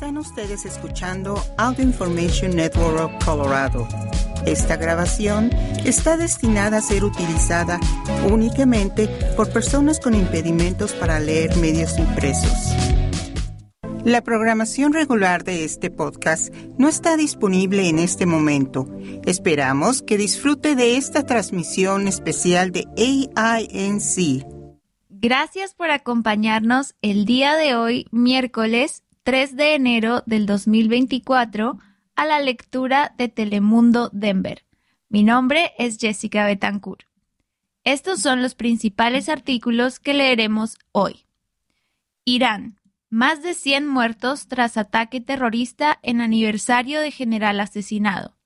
Están ustedes escuchando Audio Information Network of Colorado. Esta grabación está destinada a ser utilizada únicamente por personas con impedimentos para leer medios impresos. La programación regular de este podcast no está disponible en este momento. Esperamos que disfrute de esta transmisión especial de AINC. Gracias por acompañarnos el día de hoy, miércoles 3 de enero del 2024 a la lectura de Telemundo Denver. Mi nombre es Jessica Betancourt. Estos son los principales artículos que leeremos hoy. Irán. Más de 100 muertos tras ataque terrorista en aniversario de general asesinado.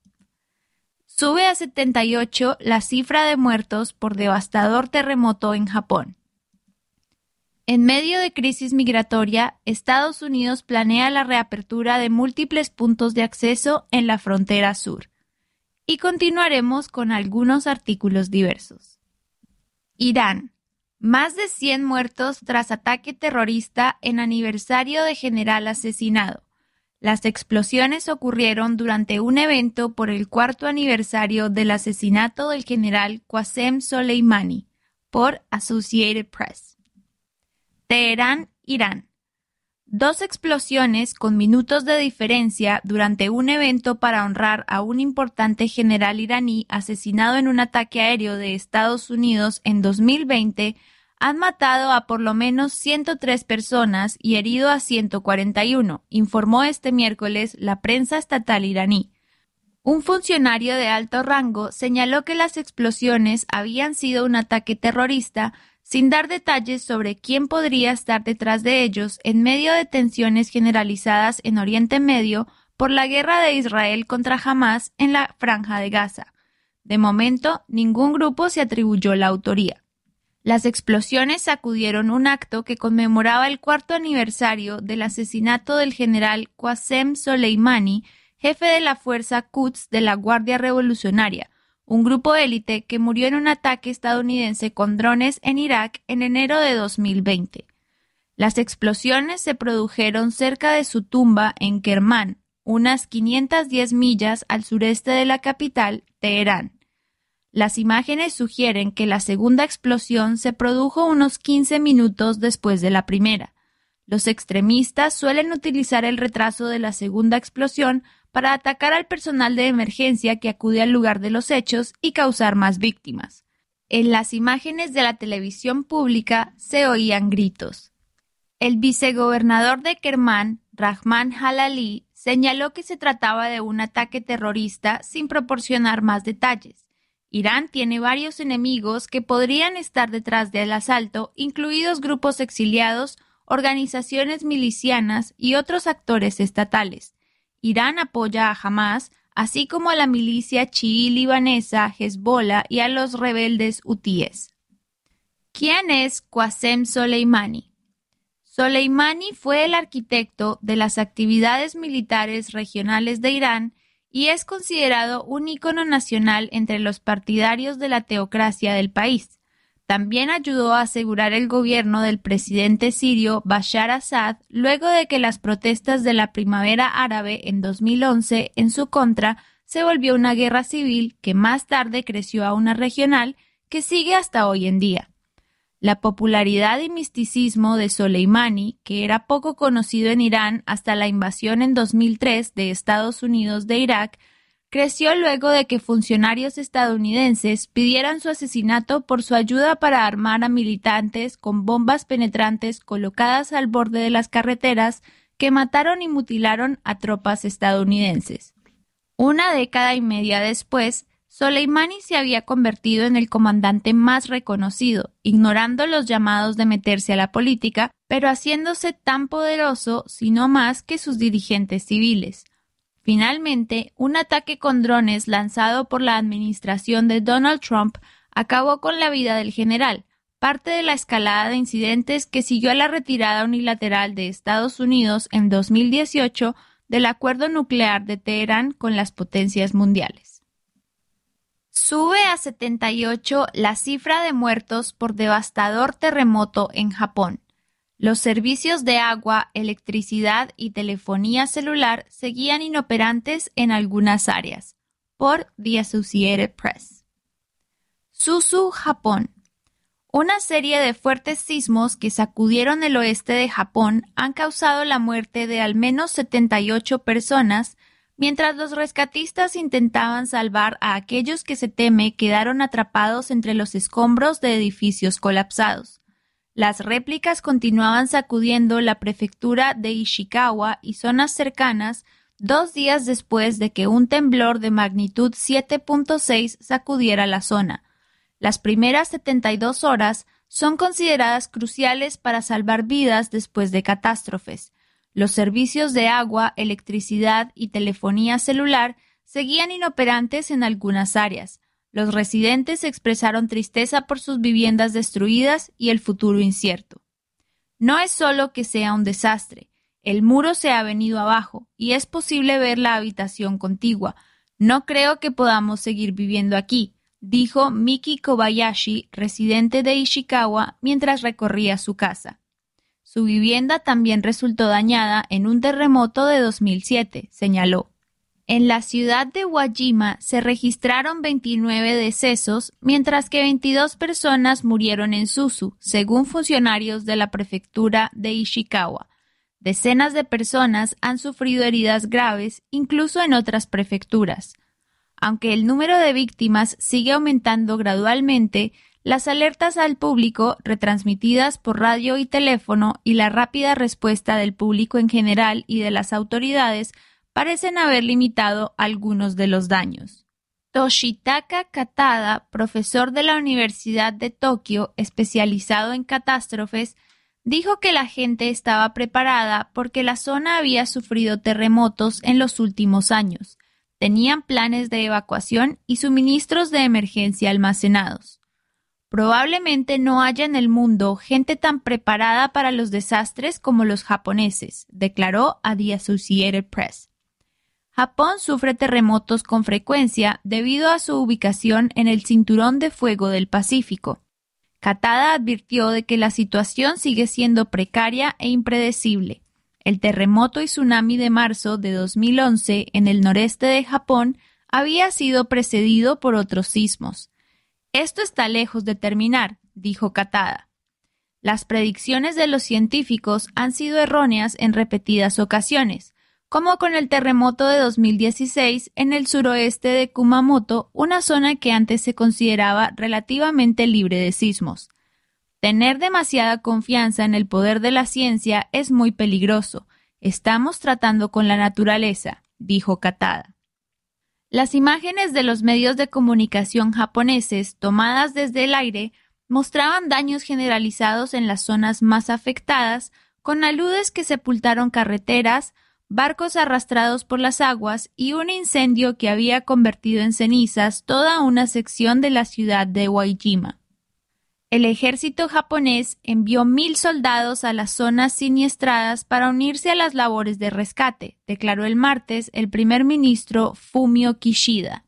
Sube a 78 la cifra de muertos por devastador terremoto en Japón. En medio de crisis migratoria, Estados Unidos planea la reapertura de múltiples puntos de acceso en la frontera sur. Y continuaremos con algunos artículos diversos. Irán. Más de 100 muertos tras ataque terrorista en aniversario de general asesinado. Las explosiones ocurrieron durante un evento por el cuarto aniversario del asesinato del general Qasem Soleimani por Associated Press. Teherán, Irán. Dos explosiones con minutos de diferencia durante un evento para honrar a un importante general iraní asesinado en un ataque aéreo de Estados Unidos en 2020 han matado a por lo menos 103 personas y herido a 141, informó este miércoles la prensa estatal iraní. Un funcionario de alto rango señaló que las explosiones habían sido un ataque terrorista sin dar detalles sobre quién podría estar detrás de ellos en medio de tensiones generalizadas en Oriente Medio por la guerra de Israel contra Hamas en la franja de Gaza. De momento, ningún grupo se atribuyó la autoría. Las explosiones sacudieron un acto que conmemoraba el cuarto aniversario del asesinato del general Qasem Soleimani, jefe de la fuerza Quds de la Guardia Revolucionaria, un grupo élite que murió en un ataque estadounidense con drones en Irak en enero de 2020. Las explosiones se produjeron cerca de su tumba en Kermán, unas 510 millas al sureste de la capital, Teherán. Las imágenes sugieren que la segunda explosión se produjo unos 15 minutos después de la primera. Los extremistas suelen utilizar el retraso de la segunda explosión para atacar al personal de emergencia que acude al lugar de los hechos y causar más víctimas. En las imágenes de la televisión pública se oían gritos. El vicegobernador de Kermán, Rahman Halali, señaló que se trataba de un ataque terrorista sin proporcionar más detalles. Irán tiene varios enemigos que podrían estar detrás del asalto, incluidos grupos exiliados, organizaciones milicianas y otros actores estatales. Irán apoya a Hamas, así como a la milicia chií libanesa Hezbollah y a los rebeldes hutíes. ¿Quién es Qasem Soleimani? Soleimani fue el arquitecto de las actividades militares regionales de Irán y es considerado un ícono nacional entre los partidarios de la teocracia del país. También ayudó a asegurar el gobierno del presidente sirio Bashar Assad luego de que las protestas de la primavera árabe en 2011 en su contra se volvió una guerra civil que más tarde creció a una regional que sigue hasta hoy en día. La popularidad y misticismo de Soleimani, que era poco conocido en Irán hasta la invasión en 2003 de Estados Unidos de Irak, creció luego de que funcionarios estadounidenses pidieran su asesinato por su ayuda para armar a militantes con bombas penetrantes colocadas al borde de las carreteras que mataron y mutilaron a tropas estadounidenses. Una década y media después, Soleimani se había convertido en el comandante más reconocido, ignorando los llamados de meterse a la política, pero haciéndose tan poderoso, si no más, que sus dirigentes civiles. Finalmente, un ataque con drones lanzado por la administración de Donald Trump acabó con la vida del general, parte de la escalada de incidentes que siguió a la retirada unilateral de Estados Unidos en 2018 del acuerdo nuclear de Teherán con las potencias mundiales. Sube a 78 la cifra de muertos por devastador terremoto en Japón. Los servicios de agua, electricidad y telefonía celular seguían inoperantes en algunas áreas. Por The Associated Press. Suzu, Japón. Una serie de fuertes sismos que sacudieron el oeste de Japón han causado la muerte de al menos 78 personas, mientras los rescatistas intentaban salvar a aquellos que se teme quedaron atrapados entre los escombros de edificios colapsados. Las réplicas continuaban sacudiendo la prefectura de Ishikawa y zonas cercanas dos días después de que un temblor de magnitud 7.6 sacudiera la zona. Las primeras 72 horas son consideradas cruciales para salvar vidas después de catástrofes. Los servicios de agua, electricidad y telefonía celular seguían inoperantes en algunas áreas, los residentes expresaron tristeza por sus viviendas destruidas y el futuro incierto. No es solo que sea un desastre, el muro se ha venido abajo y es posible ver la habitación contigua. No creo que podamos seguir viviendo aquí, dijo Miki Kobayashi, residente de Ishikawa, mientras recorría su casa. Su vivienda también resultó dañada en un terremoto de 2007, señaló. En la ciudad de Wajima se registraron 29 decesos, mientras que 22 personas murieron en Suzu, según funcionarios de la prefectura de Ishikawa. Decenas de personas han sufrido heridas graves, incluso en otras prefecturas. Aunque el número de víctimas sigue aumentando gradualmente, las alertas al público, retransmitidas por radio y teléfono, y la rápida respuesta del público en general y de las autoridades parecen haber limitado algunos de los daños. Toshitaka Katada, profesor de la Universidad de Tokio especializado en catástrofes, dijo que la gente estaba preparada porque la zona había sufrido terremotos en los últimos años. Tenían planes de evacuación y suministros de emergencia almacenados. Probablemente no haya en el mundo gente tan preparada para los desastres como los japoneses, declaró a The Associated Press. Japón sufre terremotos con frecuencia debido a su ubicación en el cinturón de fuego del Pacífico. Katada advirtió de que la situación sigue siendo precaria e impredecible. El terremoto y tsunami de marzo de 2011 en el noreste de Japón había sido precedido por otros sismos. Esto está lejos de terminar, dijo Katada. Las predicciones de los científicos han sido erróneas en repetidas ocasiones como con el terremoto de 2016 en el suroeste de Kumamoto, una zona que antes se consideraba relativamente libre de sismos. Tener demasiada confianza en el poder de la ciencia es muy peligroso. Estamos tratando con la naturaleza, dijo Katada. Las imágenes de los medios de comunicación japoneses tomadas desde el aire mostraban daños generalizados en las zonas más afectadas, con aludes que sepultaron carreteras, barcos arrastrados por las aguas y un incendio que había convertido en cenizas toda una sección de la ciudad de Waijima. El ejército japonés envió mil soldados a las zonas siniestradas para unirse a las labores de rescate, declaró el martes el primer ministro Fumio Kishida.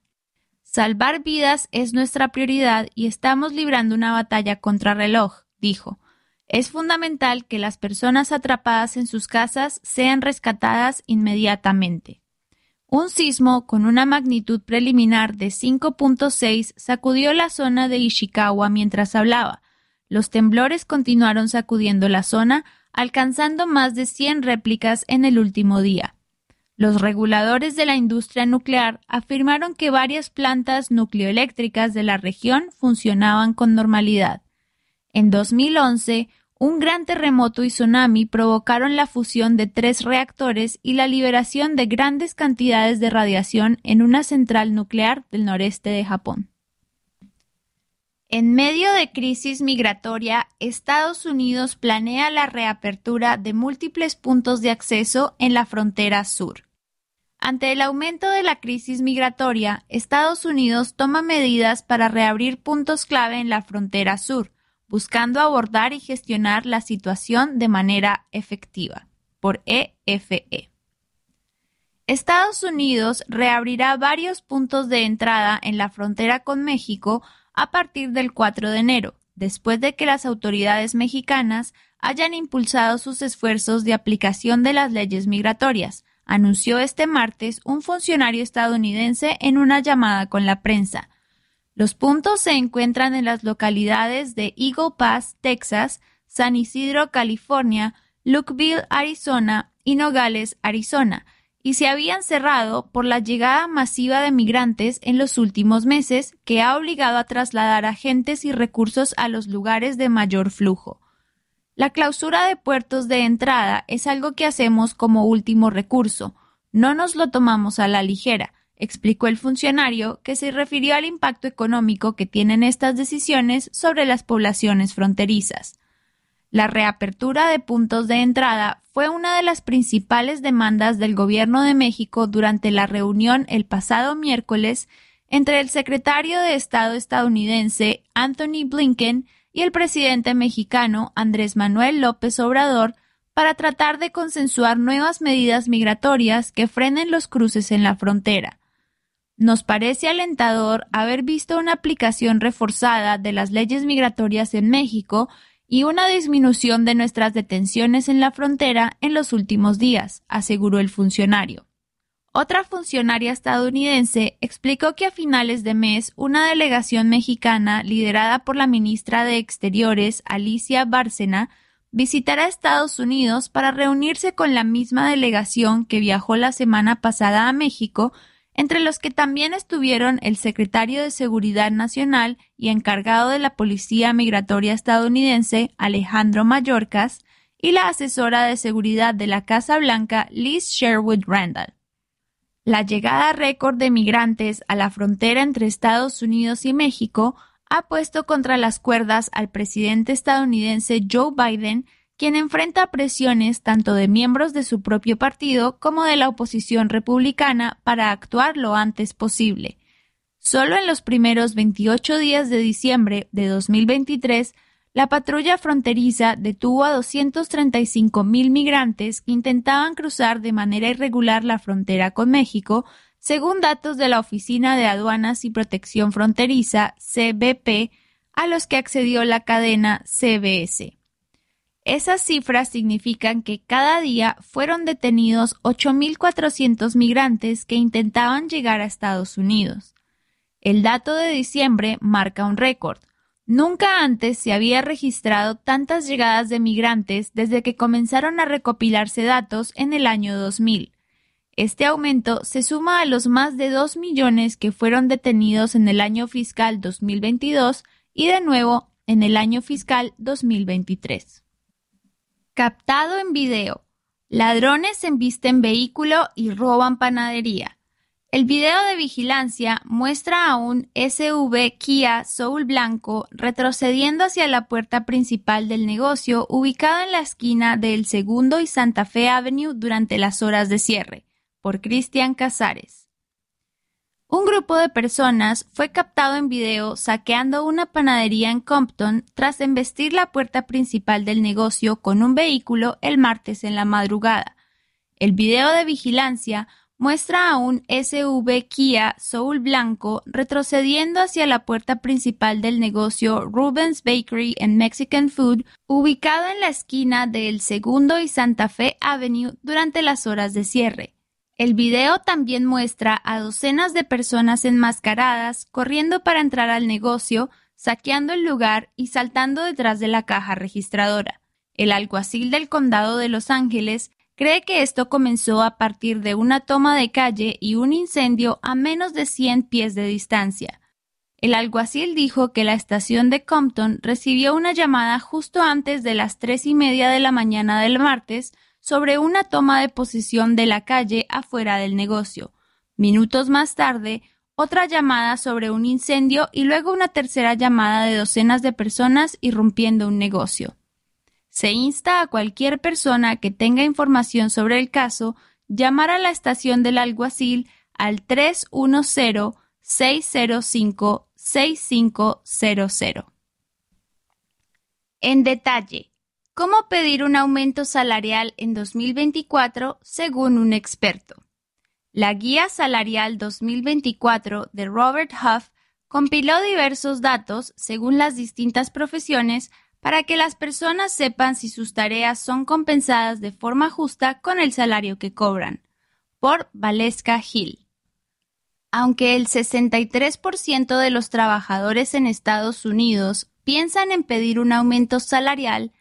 Salvar vidas es nuestra prioridad y estamos librando una batalla contra reloj, dijo. Es fundamental que las personas atrapadas en sus casas sean rescatadas inmediatamente. Un sismo con una magnitud preliminar de 5.6 sacudió la zona de Ishikawa mientras hablaba. Los temblores continuaron sacudiendo la zona, alcanzando más de 100 réplicas en el último día. Los reguladores de la industria nuclear afirmaron que varias plantas nucleoeléctricas de la región funcionaban con normalidad. En 2011, un gran terremoto y tsunami provocaron la fusión de tres reactores y la liberación de grandes cantidades de radiación en una central nuclear del noreste de Japón. En medio de crisis migratoria, Estados Unidos planea la reapertura de múltiples puntos de acceso en la frontera sur. Ante el aumento de la crisis migratoria, Estados Unidos toma medidas para reabrir puntos clave en la frontera sur, buscando abordar y gestionar la situación de manera efectiva, por EFE. E. Estados Unidos reabrirá varios puntos de entrada en la frontera con México a partir del 4 de enero, después de que las autoridades mexicanas hayan impulsado sus esfuerzos de aplicación de las leyes migratorias, anunció este martes un funcionario estadounidense en una llamada con la prensa. Los puntos se encuentran en las localidades de Eagle Pass, Texas, San Isidro, California, Lukeville, Arizona y Nogales, Arizona, y se habían cerrado por la llegada masiva de migrantes en los últimos meses que ha obligado a trasladar agentes y recursos a los lugares de mayor flujo. La clausura de puertos de entrada es algo que hacemos como último recurso. No nos lo tomamos a la ligera, explicó el funcionario, que se refirió al impacto económico que tienen estas decisiones sobre las poblaciones fronterizas. La reapertura de puntos de entrada fue una de las principales demandas del Gobierno de México durante la reunión el pasado miércoles entre el secretario de Estado estadounidense Anthony Blinken y el presidente mexicano Andrés Manuel López Obrador para tratar de consensuar nuevas medidas migratorias que frenen los cruces en la frontera. Nos parece alentador haber visto una aplicación reforzada de las leyes migratorias en México y una disminución de nuestras detenciones en la frontera en los últimos días, aseguró el funcionario. Otra funcionaria estadounidense explicó que a finales de mes una delegación mexicana liderada por la ministra de Exteriores Alicia Bárcena visitará Estados Unidos para reunirse con la misma delegación que viajó la semana pasada a México, entre los que también estuvieron el secretario de Seguridad Nacional y encargado de la Policía Migratoria estadounidense Alejandro Mayorkas y la asesora de seguridad de la Casa Blanca Liz Sherwood Randall. La llegada récord de migrantes a la frontera entre Estados Unidos y México ha puesto contra las cuerdas al presidente estadounidense Joe Biden, quien enfrenta presiones tanto de miembros de su propio partido como de la oposición republicana para actuar lo antes posible. Solo en los primeros 28 días de diciembre de 2023 la patrulla fronteriza detuvo a 235 mil migrantes que intentaban cruzar de manera irregular la frontera con México, según datos de la Oficina de Aduanas y Protección Fronteriza, CBP, a los que accedió la cadena CBS. Esas cifras significan que cada día fueron detenidos 8.400 migrantes que intentaban llegar a Estados Unidos. El dato de diciembre marca un récord, Nunca antes se había registrado tantas llegadas de migrantes desde que comenzaron a recopilarse datos en el año 2000. Este aumento se suma a los más de 2 millones que fueron detenidos en el año fiscal 2022 y de nuevo en el año fiscal 2023. Captado en video. Ladrones embisten vehículo y roban panadería. El video de vigilancia muestra a un SUV Kia Soul blanco retrocediendo hacia la puerta principal del negocio ubicado en la esquina del Segundo y Santa Fe Avenue durante las horas de cierre, por Cristian Casares. Un grupo de personas fue captado en video saqueando una panadería en Compton tras embestir la puerta principal del negocio con un vehículo el martes en la madrugada. El video de vigilancia muestra a un SUV Kia Soul blanco retrocediendo hacia la puerta principal del negocio Rubens Bakery and Mexican Food, ubicado en la esquina del Segundo y Santa Fe Avenue durante las horas de cierre. El video también muestra a docenas de personas enmascaradas corriendo para entrar al negocio, saqueando el lugar y saltando detrás de la caja registradora. El alguacil del condado de Los Ángeles cree que esto comenzó a partir de una toma de calle y un incendio a menos de 100 pies de distancia. El alguacil dijo que la estación de Compton recibió una llamada justo antes de las tres y media de la mañana del martes sobre una toma de posición de la calle afuera del negocio. Minutos más tarde, otra llamada sobre un incendio y luego una tercera llamada de docenas de personas irrumpiendo un negocio. Se insta a cualquier persona que tenga información sobre el caso llamar a la estación del alguacil al 310-605-6500. En detalle, ¿cómo pedir un aumento salarial en 2024 según un experto? La Guía Salarial 2024 de Robert Huff compiló diversos datos según las distintas profesiones para que las personas sepan si sus tareas son compensadas de forma justa con el salario que cobran. Por Valeska Hill. Aunque el 63% de los trabajadores en Estados Unidos piensan en pedir un aumento salarial,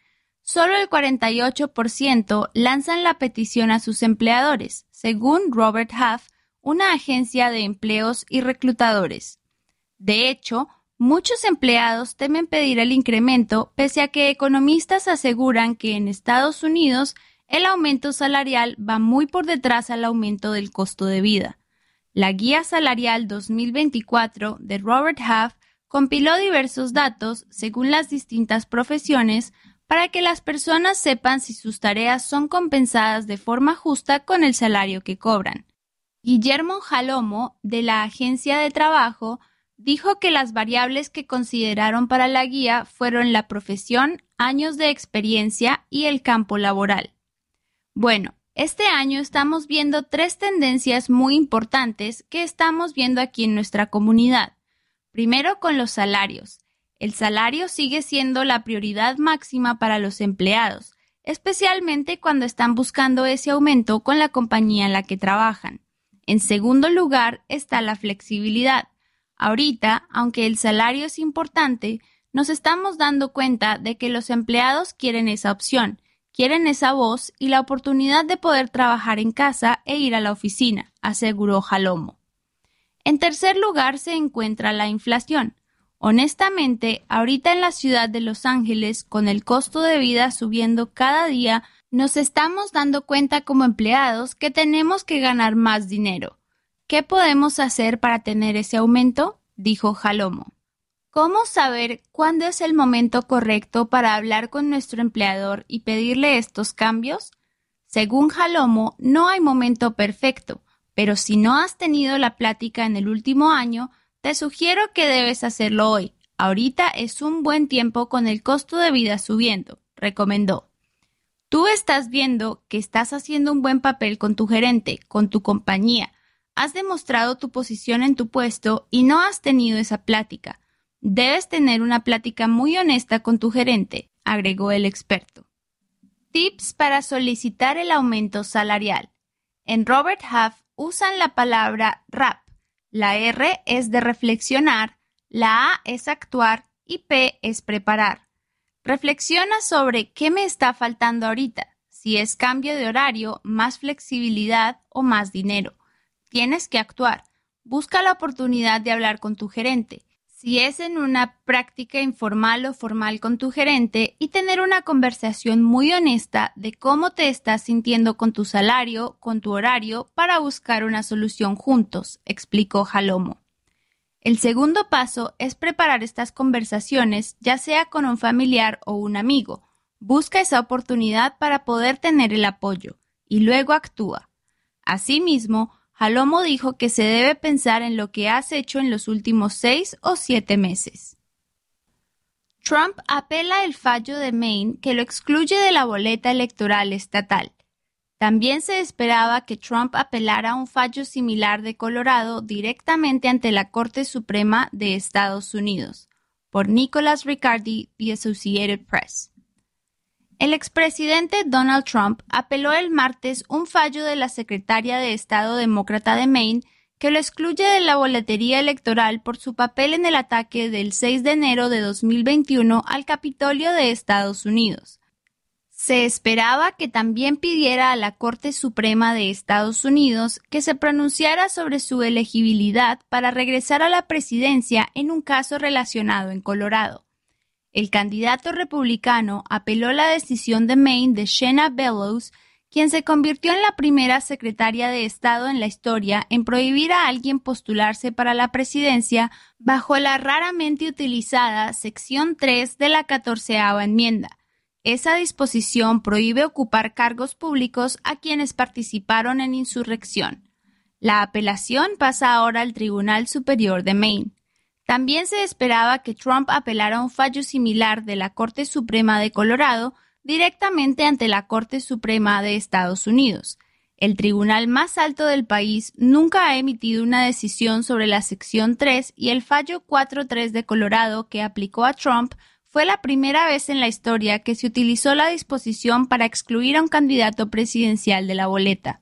solo el 48% lanzan la petición a sus empleadores, según Robert Huff, una agencia de empleos y reclutadores. De hecho, Muchos empleados temen pedir el incremento pese a que economistas aseguran que en Estados Unidos el aumento salarial va muy por detrás al aumento del costo de vida. La Guía Salarial 2024 de Robert Half compiló diversos datos según las distintas profesiones para que las personas sepan si sus tareas son compensadas de forma justa con el salario que cobran. Guillermo Jalomo, de la Agencia de Trabajo, dijo que las variables que consideraron para la guía fueron la profesión, años de experiencia y el campo laboral. Bueno, este año estamos viendo tres tendencias muy importantes que estamos viendo aquí en nuestra comunidad. Primero con los salarios. El salario sigue siendo la prioridad máxima para los empleados, especialmente cuando están buscando ese aumento con la compañía en la que trabajan. En segundo lugar está la flexibilidad. Ahorita, aunque el salario es importante, nos estamos dando cuenta de que los empleados quieren esa opción, quieren esa voz y la oportunidad de poder trabajar en casa e ir a la oficina, aseguró Jalomo. En tercer lugar se encuentra la inflación. Honestamente, ahorita en la ciudad de Los Ángeles, con el costo de vida subiendo cada día, nos estamos dando cuenta como empleados que tenemos que ganar más dinero. ¿Qué podemos hacer para tener ese aumento? dijo Jalomo. ¿Cómo saber cuándo es el momento correcto para hablar con nuestro empleador y pedirle estos cambios? Según Jalomo, no hay momento perfecto, pero si no has tenido la plática en el último año, te sugiero que debes hacerlo hoy. Ahorita es un buen tiempo con el costo de vida subiendo, recomendó. Tú estás viendo que estás haciendo un buen papel con tu gerente, con tu compañía, Has demostrado tu posición en tu puesto y no has tenido esa plática. Debes tener una plática muy honesta con tu gerente, agregó el experto. Tips para solicitar el aumento salarial. En Robert Huff usan la palabra RAP. La R es de reflexionar, la A es actuar y P es preparar. Reflexiona sobre qué me está faltando ahorita, si es cambio de horario, más flexibilidad o más dinero. Tienes que actuar. Busca la oportunidad de hablar con tu gerente. Si es en una práctica informal o formal con tu gerente y tener una conversación muy honesta de cómo te estás sintiendo con tu salario, con tu horario, para buscar una solución juntos, explicó Jalomo. El segundo paso es preparar estas conversaciones, ya sea con un familiar o un amigo. Busca esa oportunidad para poder tener el apoyo y luego actúa. Asimismo, Jalomo dijo que se debe pensar en lo que has hecho en los últimos seis o siete meses. Trump apela el fallo de Maine que lo excluye de la boleta electoral estatal. También se esperaba que Trump apelara un fallo similar de Colorado directamente ante la Corte Suprema de Estados Unidos, por Nicholas Riccardi, The Associated Press. El expresidente Donald Trump apeló el martes un fallo de la secretaria de Estado demócrata de Maine que lo excluye de la boletería electoral por su papel en el ataque del 6 de enero de 2021 al Capitolio de Estados Unidos. Se esperaba que también pidiera a la Corte Suprema de Estados Unidos que se pronunciara sobre su elegibilidad para regresar a la presidencia en un caso relacionado en Colorado. El candidato republicano apeló la decisión de Maine de Shanna Bellows, quien se convirtió en la primera secretaria de Estado en la historia en prohibir a alguien postularse para la presidencia bajo la raramente utilizada sección 3 de la catorceava enmienda. Esa disposición prohíbe ocupar cargos públicos a quienes participaron en insurrección. La apelación pasa ahora al Tribunal Superior de Maine. También se esperaba que Trump apelara un fallo similar de la Corte Suprema de Colorado directamente ante la Corte Suprema de Estados Unidos. El tribunal más alto del país nunca ha emitido una decisión sobre la sección 3 y el fallo 4.3 de Colorado que aplicó a Trump fue la primera vez en la historia que se utilizó la disposición para excluir a un candidato presidencial de la boleta.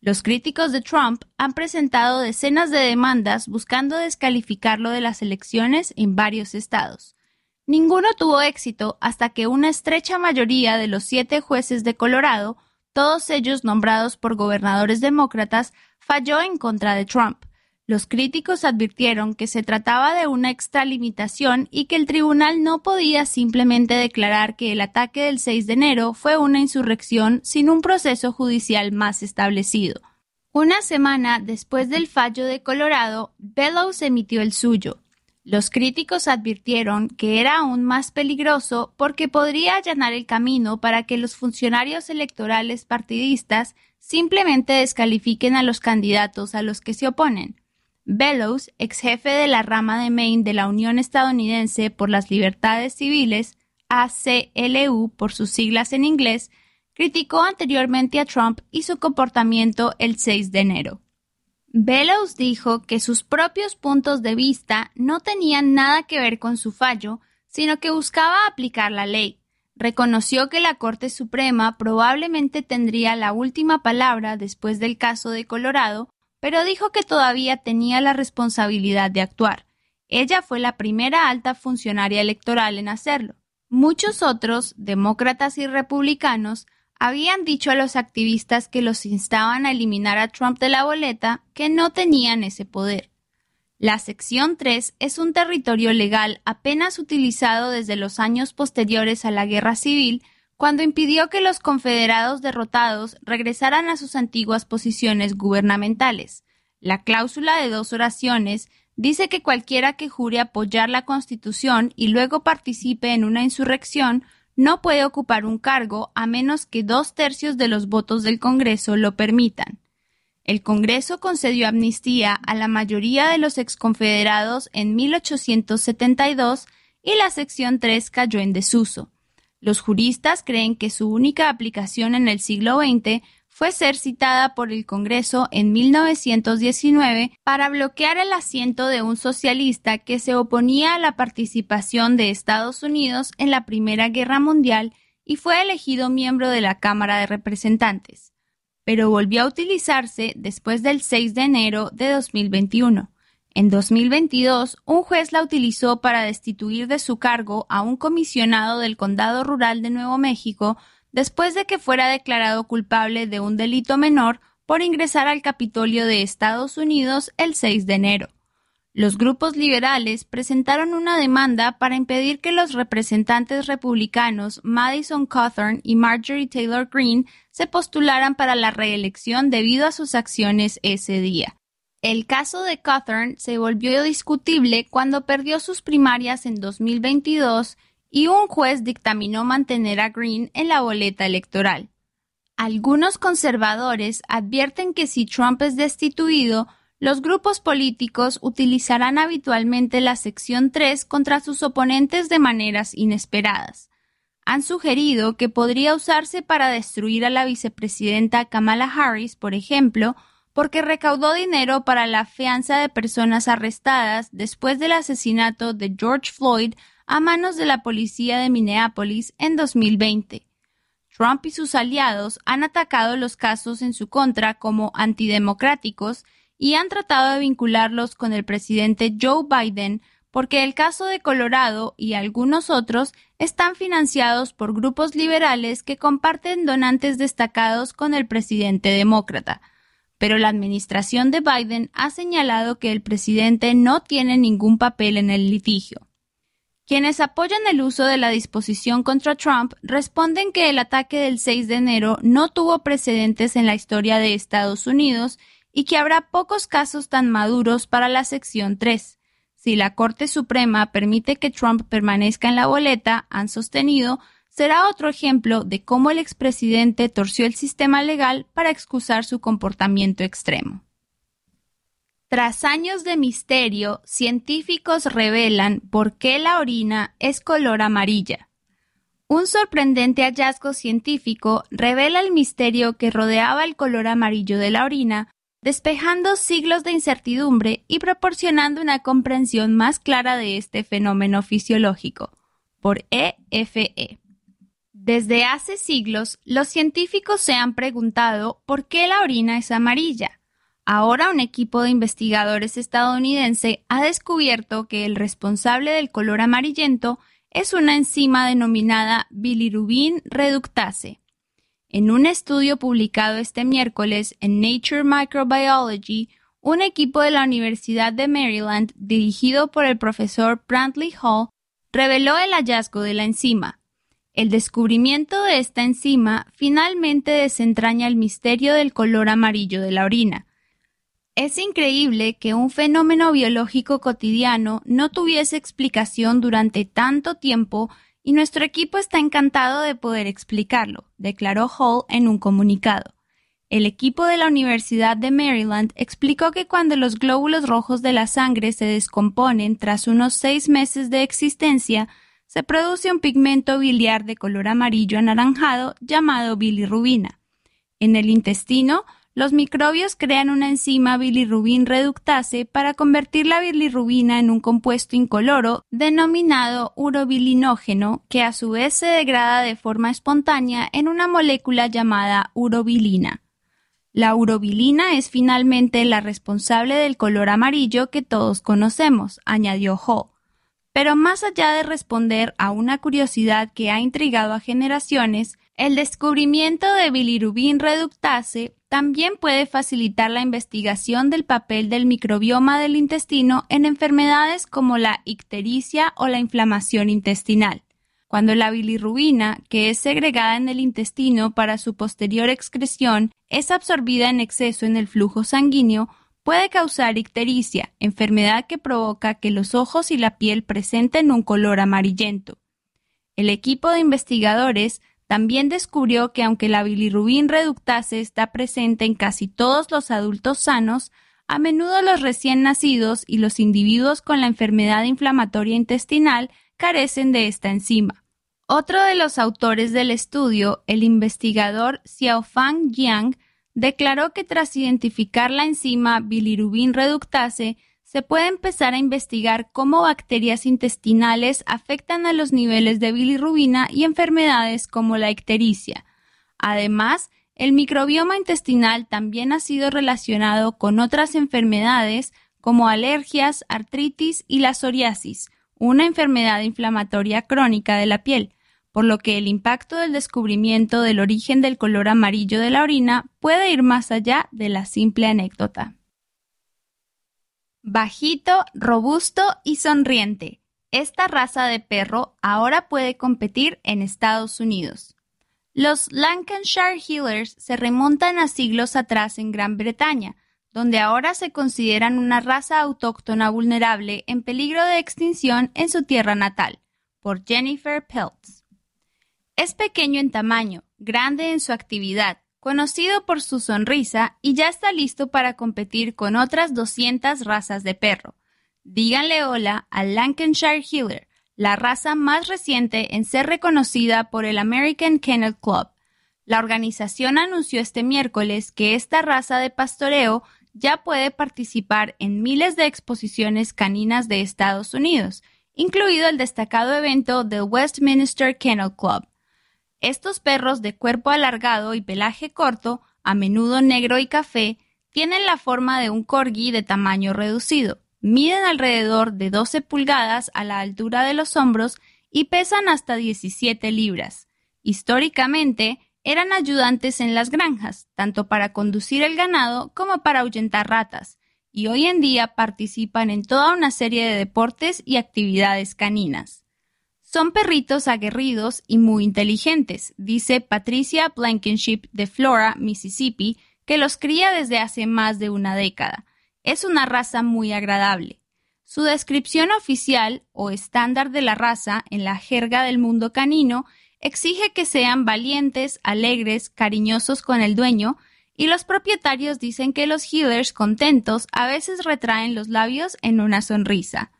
Los críticos de Trump han presentado decenas de demandas buscando descalificarlo de las elecciones en varios estados. Ninguno tuvo éxito hasta que una estrecha mayoría de los siete jueces de Colorado, todos ellos nombrados por gobernadores demócratas, falló en contra de Trump. Los críticos advirtieron que se trataba de una extralimitación y que el tribunal no podía simplemente declarar que el ataque del 6 de enero fue una insurrección sin un proceso judicial más establecido. Una semana después del fallo de Colorado, Bellows emitió el suyo. Los críticos advirtieron que era aún más peligroso porque podría allanar el camino para que los funcionarios electorales partidistas simplemente descalifiquen a los candidatos a los que se oponen. Bellows, ex jefe de la rama de Maine de la Unión Estadounidense por las Libertades Civiles, ACLU por sus siglas en inglés, criticó anteriormente a Trump y su comportamiento el 6 de enero. Bellows dijo que sus propios puntos de vista no tenían nada que ver con su fallo, sino que buscaba aplicar la ley. Reconoció que la Corte Suprema probablemente tendría la última palabra después del caso de Colorado pero dijo que todavía tenía la responsabilidad de actuar. Ella fue la primera alta funcionaria electoral en hacerlo. Muchos otros, demócratas y republicanos, habían dicho a los activistas que los instaban a eliminar a Trump de la boleta que no tenían ese poder. La sección 3 es un territorio legal apenas utilizado desde los años posteriores a la Guerra Civil cuando impidió que los confederados derrotados regresaran a sus antiguas posiciones gubernamentales. La cláusula de dos oraciones dice que cualquiera que jure apoyar la Constitución y luego participe en una insurrección no puede ocupar un cargo a menos que dos tercios de los votos del Congreso lo permitan. El Congreso concedió amnistía a la mayoría de los exconfederados en 1872 y la sección 3 cayó en desuso. Los juristas creen que su única aplicación en el siglo XX fue ser citada por el Congreso en 1919 para bloquear el asiento de un socialista que se oponía a la participación de Estados Unidos en la Primera Guerra Mundial y fue elegido miembro de la Cámara de Representantes, pero volvió a utilizarse después del 6 de enero de 2021. En 2022, un juez la utilizó para destituir de su cargo a un comisionado del Condado Rural de Nuevo México después de que fuera declarado culpable de un delito menor por ingresar al Capitolio de Estados Unidos el 6 de enero. Los grupos liberales presentaron una demanda para impedir que los representantes republicanos Madison Cawthorn y Marjorie Taylor Greene se postularan para la reelección debido a sus acciones ese día. El caso de Cawthorn se volvió discutible cuando perdió sus primarias en 2022 y un juez dictaminó mantener a Green en la boleta electoral. Algunos conservadores advierten que si Trump es destituido, los grupos políticos utilizarán habitualmente la sección 3 contra sus oponentes de maneras inesperadas. Han sugerido que podría usarse para destruir a la vicepresidenta Kamala Harris, por ejemplo, porque recaudó dinero para la fianza de personas arrestadas después del asesinato de George Floyd a manos de la policía de Minneapolis en 2020. Trump y sus aliados han atacado los casos en su contra como antidemocráticos y han tratado de vincularlos con el presidente Joe Biden porque el caso de Colorado y algunos otros están financiados por grupos liberales que comparten donantes destacados con el presidente demócrata pero la administración de Biden ha señalado que el presidente no tiene ningún papel en el litigio. Quienes apoyan el uso de la disposición contra Trump responden que el ataque del 6 de enero no tuvo precedentes en la historia de Estados Unidos y que habrá pocos casos tan maduros para la sección 3. Si la Corte Suprema permite que Trump permanezca en la boleta, han sostenido, será otro ejemplo de cómo el expresidente torció el sistema legal para excusar su comportamiento extremo. Tras años de misterio, científicos revelan por qué la orina es color amarilla. Un sorprendente hallazgo científico revela el misterio que rodeaba el color amarillo de la orina, despejando siglos de incertidumbre y proporcionando una comprensión más clara de este fenómeno fisiológico. por EFE. Desde hace siglos, los científicos se han preguntado por qué la orina es amarilla. Ahora un equipo de investigadores estadounidense ha descubierto que el responsable del color amarillento es una enzima denominada bilirubin reductase. En un estudio publicado este miércoles en Nature Microbiology, un equipo de la Universidad de Maryland, dirigido por el profesor Brantley Hall, reveló el hallazgo de la enzima. El descubrimiento de esta enzima finalmente desentraña el misterio del color amarillo de la orina. Es increíble que un fenómeno biológico cotidiano no tuviese explicación durante tanto tiempo y nuestro equipo está encantado de poder explicarlo, declaró Hall en un comunicado. El equipo de la Universidad de Maryland explicó que cuando los glóbulos rojos de la sangre se descomponen tras unos seis meses de existencia, se produce un pigmento biliar de color amarillo anaranjado llamado bilirrubina. En el intestino, los microbios crean una enzima bilirrubin reductase para convertir la bilirrubina en un compuesto incoloro denominado urobilinógeno, que a su vez se degrada de forma espontánea en una molécula llamada urobilina. La urobilina es finalmente la responsable del color amarillo que todos conocemos, añadió Ho. Pero más allá de responder a una curiosidad que ha intrigado a generaciones, el descubrimiento de bilirubin reductase también puede facilitar la investigación del papel del microbioma del intestino en enfermedades como la ictericia o la inflamación intestinal. Cuando la bilirrubina, que es segregada en el intestino para su posterior excreción, es absorbida en exceso en el flujo sanguíneo, puede causar ictericia, enfermedad que provoca que los ojos y la piel presenten un color amarillento. El equipo de investigadores también descubrió que aunque la bilirrubin reductase está presente en casi todos los adultos sanos, a menudo los recién nacidos y los individuos con la enfermedad inflamatoria intestinal carecen de esta enzima. Otro de los autores del estudio, el investigador Xiaofang Jiang, declaró que tras identificar la enzima bilirubin reductase, se puede empezar a investigar cómo bacterias intestinales afectan a los niveles de bilirrubina y enfermedades como la ictericia. Además, el microbioma intestinal también ha sido relacionado con otras enfermedades como alergias, artritis y la psoriasis, una enfermedad inflamatoria crónica de la piel, por lo que el impacto del descubrimiento del origen del color amarillo de la orina puede ir más allá de la simple anécdota. Bajito, robusto y sonriente. Esta raza de perro ahora puede competir en Estados Unidos. Los Lancashire Healers se remontan a siglos atrás en Gran Bretaña, donde ahora se consideran una raza autóctona vulnerable en peligro de extinción en su tierra natal, por Jennifer Peltz. Es pequeño en tamaño, grande en su actividad, conocido por su sonrisa y ya está listo para competir con otras 200 razas de perro. Díganle hola al Lancashire Healer, la raza más reciente en ser reconocida por el American Kennel Club. La organización anunció este miércoles que esta raza de pastoreo ya puede participar en miles de exposiciones caninas de Estados Unidos, incluido el destacado evento del Westminster Kennel Club. Estos perros de cuerpo alargado y pelaje corto, a menudo negro y café, tienen la forma de un corgi de tamaño reducido, miden alrededor de 12 pulgadas a la altura de los hombros y pesan hasta 17 libras. Históricamente, eran ayudantes en las granjas, tanto para conducir el ganado como para ahuyentar ratas, y hoy en día participan en toda una serie de deportes y actividades caninas. Son perritos aguerridos y muy inteligentes, dice Patricia Blankenship de Flora, Mississippi, que los cría desde hace más de una década. Es una raza muy agradable. Su descripción oficial o estándar de la raza en la jerga del mundo canino exige que sean valientes, alegres, cariñosos con el dueño, y los propietarios dicen que los healers contentos a veces retraen los labios en una sonrisa.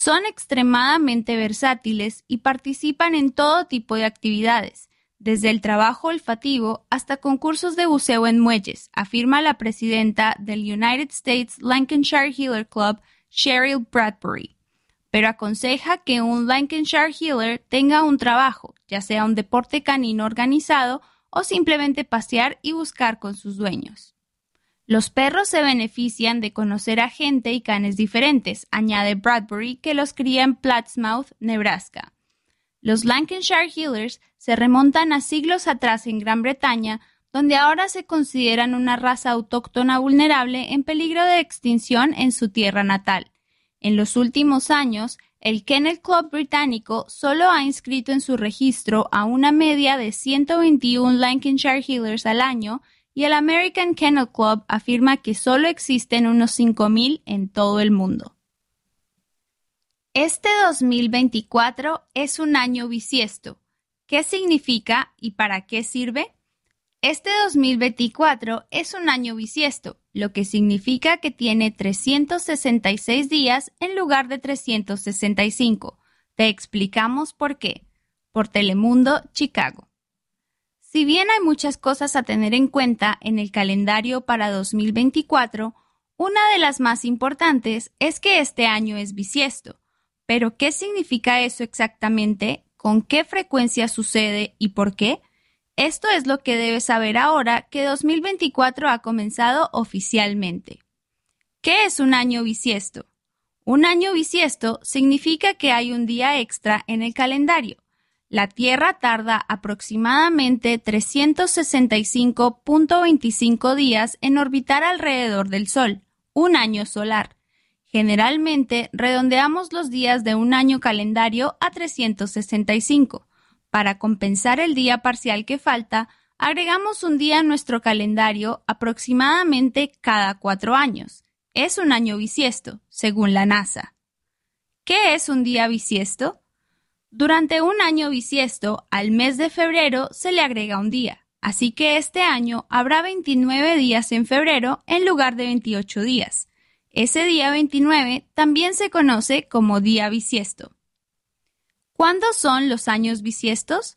Son extremadamente versátiles y participan en todo tipo de actividades, desde el trabajo olfativo hasta concursos de buceo en muelles, afirma la presidenta del United States Lancashire Healer Club, Cheryl Bradbury. pero aconseja que un Lancashire Healer tenga un trabajo, ya sea un deporte canino organizado o simplemente pasear y buscar con sus dueños. Los perros se benefician de conocer a gente y canes diferentes, añade Bradbury, que los cría en Plattsmouth, Nebraska. Los Lancashire Healers se remontan a siglos atrás en Gran Bretaña, donde ahora se consideran una raza autóctona vulnerable en peligro de extinción en su tierra natal. En los últimos años, el Kennel Club británico solo ha inscrito en su registro a una media de 121 Lancashire Healers al año y el American Kennel Club afirma que solo existen unos 5.000 en todo el mundo. Este 2024 es un año bisiesto. ¿Qué significa y para qué sirve? Este 2024 es un año bisiesto, lo que significa que tiene 366 días en lugar de 365. Te explicamos por qué. Por Telemundo, Chicago. Si bien hay muchas cosas a tener en cuenta en el calendario para 2024, una de las más importantes es que este año es bisiesto. Pero, ¿qué significa eso exactamente? ¿Con qué frecuencia sucede y por qué? Esto es lo que debes saber ahora que 2024 ha comenzado oficialmente. ¿Qué es un año bisiesto? Un año bisiesto significa que hay un día extra en el calendario. La Tierra tarda aproximadamente 365.25 días en orbitar alrededor del Sol, un año solar. Generalmente redondeamos los días de un año calendario a 365. Para compensar el día parcial que falta, agregamos un día a nuestro calendario aproximadamente cada cuatro años. Es un año bisiesto, según la NASA. ¿Qué es un día bisiesto? Durante un año bisiesto, al mes de febrero se le agrega un día, así que este año habrá 29 días en febrero en lugar de 28 días. Ese día 29 también se conoce como día bisiesto. ¿Cuándo son los años bisiestos?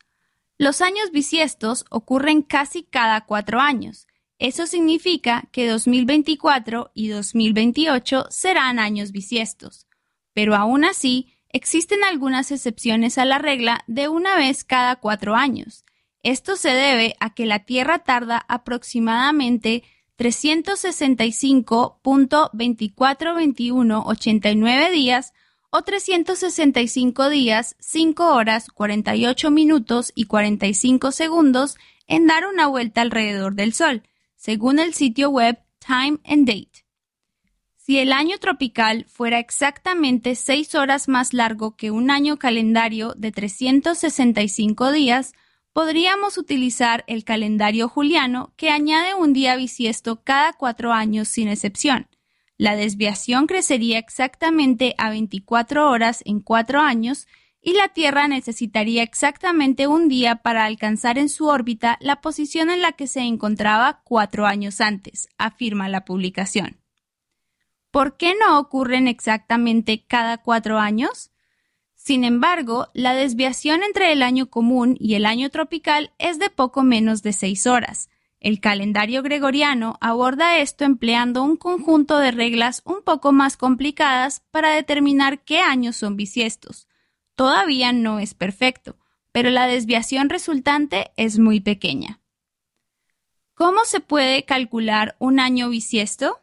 Los años bisiestos ocurren casi cada cuatro años. Eso significa que 2024 y 2028 serán años bisiestos. Pero aún así, existen algunas excepciones a la regla de una vez cada cuatro años. Esto se debe a que la Tierra tarda aproximadamente 365.242189 días o 365 días, 5 horas, 48 minutos y 45 segundos en dar una vuelta alrededor del Sol, según el sitio web Time and Date. Si el año tropical fuera exactamente 6 horas más largo que un año calendario de 365 días, podríamos utilizar el calendario juliano que añade un día bisiesto cada cuatro años sin excepción. La desviación crecería exactamente a 24 horas en cuatro años y la Tierra necesitaría exactamente un día para alcanzar en su órbita la posición en la que se encontraba cuatro años antes, afirma la publicación. ¿Por qué no ocurren exactamente cada cuatro años? Sin embargo, la desviación entre el año común y el año tropical es de poco menos de seis horas, el calendario gregoriano aborda esto empleando un conjunto de reglas un poco más complicadas para determinar qué años son bisiestos. Todavía no es perfecto, pero la desviación resultante es muy pequeña. ¿Cómo se puede calcular un año bisiesto?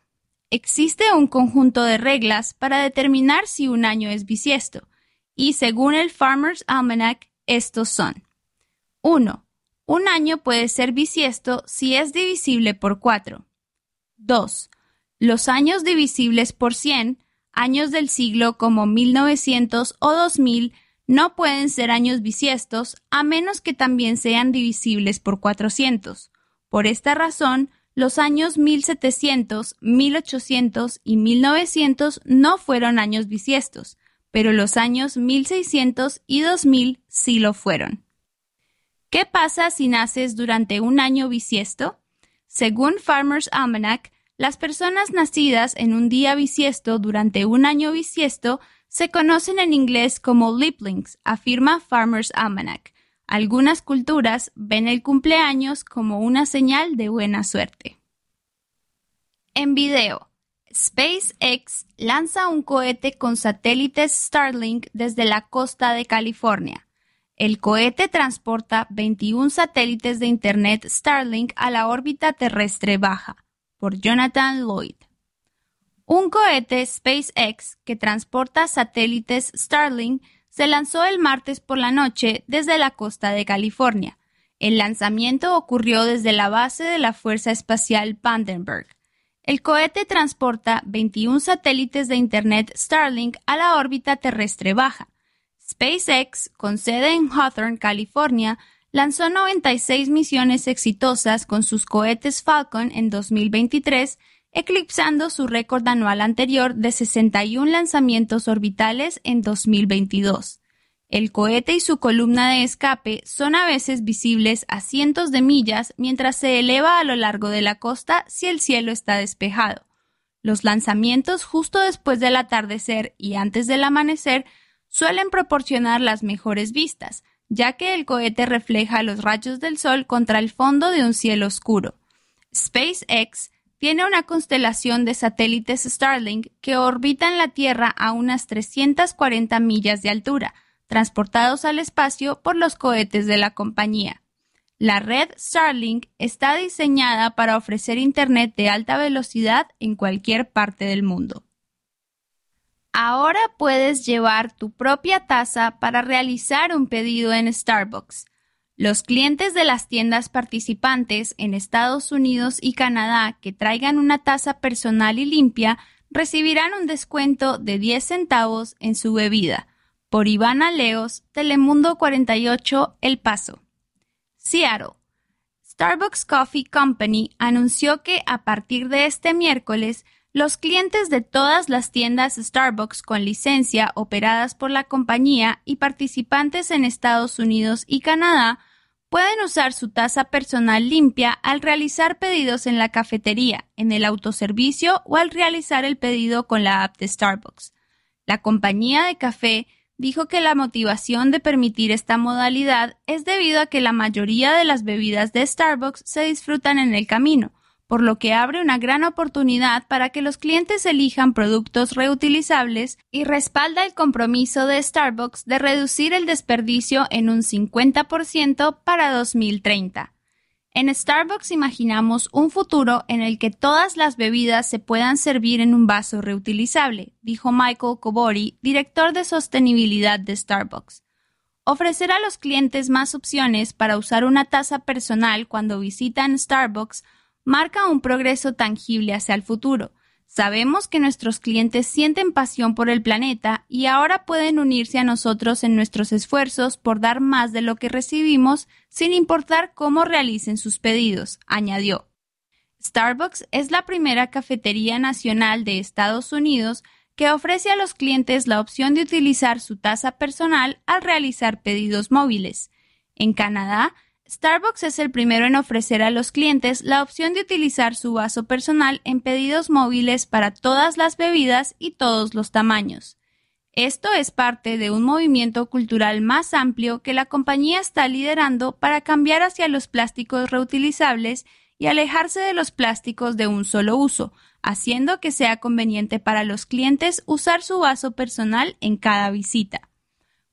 Existe un conjunto de reglas para determinar si un año es bisiesto, y según el Farmer's Almanac, estos son 1. Un año puede ser bisiesto si es divisible por 4. 2. Los años divisibles por 100, años del siglo como 1900 o 2000, no pueden ser años bisiestos a menos que también sean divisibles por 400. Por esta razón, los años 1700, 1800 y 1900 no fueron años bisiestos, pero los años 1600 y 2000 sí lo fueron. ¿Qué pasa si naces durante un año bisiesto? Según Farmer's Almanac, las personas nacidas en un día bisiesto durante un año bisiesto se conocen en inglés como liplings, afirma Farmer's Almanac. Algunas culturas ven el cumpleaños como una señal de buena suerte. En video. SpaceX lanza un cohete con satélites Starlink desde la costa de California. El cohete transporta 21 satélites de Internet Starlink a la órbita terrestre baja. Por Jonathan Lloyd. Un cohete SpaceX que transporta satélites Starlink se lanzó el martes por la noche desde la costa de California. El lanzamiento ocurrió desde la base de la Fuerza Espacial Vandenberg. El cohete transporta 21 satélites de Internet Starlink a la órbita terrestre baja. SpaceX, con sede en Hawthorne, California, lanzó 96 misiones exitosas con sus cohetes Falcon en 2023, eclipsando su récord anual anterior de 61 lanzamientos orbitales en 2022. El cohete y su columna de escape son a veces visibles a cientos de millas mientras se eleva a lo largo de la costa si el cielo está despejado. Los lanzamientos justo después del atardecer y antes del amanecer suelen proporcionar las mejores vistas, ya que el cohete refleja los rayos del sol contra el fondo de un cielo oscuro. SpaceX tiene una constelación de satélites Starlink que orbitan la Tierra a unas 340 millas de altura, transportados al espacio por los cohetes de la compañía. La red Starlink está diseñada para ofrecer Internet de alta velocidad en cualquier parte del mundo. Ahora puedes llevar tu propia taza para realizar un pedido en Starbucks. Los clientes de las tiendas participantes en Estados Unidos y Canadá que traigan una taza personal y limpia recibirán un descuento de 10 centavos en su bebida por Ivana Leos, Telemundo 48, El Paso. Seattle. Starbucks Coffee Company anunció que a partir de este miércoles, los clientes de todas las tiendas Starbucks con licencia operadas por la compañía y participantes en Estados Unidos y Canadá pueden usar su taza personal limpia al realizar pedidos en la cafetería, en el autoservicio o al realizar el pedido con la app de Starbucks. La compañía de café dijo que la motivación de permitir esta modalidad es debido a que la mayoría de las bebidas de Starbucks se disfrutan en el camino, por lo que abre una gran oportunidad para que los clientes elijan productos reutilizables y respalda el compromiso de Starbucks de reducir el desperdicio en un 50% para 2030. En Starbucks imaginamos un futuro en el que todas las bebidas se puedan servir en un vaso reutilizable, dijo Michael Kobori, director de sostenibilidad de Starbucks. Ofrecer a los clientes más opciones para usar una taza personal cuando visitan Starbucks marca un progreso tangible hacia el futuro, Sabemos que nuestros clientes sienten pasión por el planeta y ahora pueden unirse a nosotros en nuestros esfuerzos por dar más de lo que recibimos sin importar cómo realicen sus pedidos, añadió. Starbucks es la primera cafetería nacional de Estados Unidos que ofrece a los clientes la opción de utilizar su taza personal al realizar pedidos móviles. En Canadá, Starbucks es el primero en ofrecer a los clientes la opción de utilizar su vaso personal en pedidos móviles para todas las bebidas y todos los tamaños. Esto es parte de un movimiento cultural más amplio que la compañía está liderando para cambiar hacia los plásticos reutilizables y alejarse de los plásticos de un solo uso, haciendo que sea conveniente para los clientes usar su vaso personal en cada visita.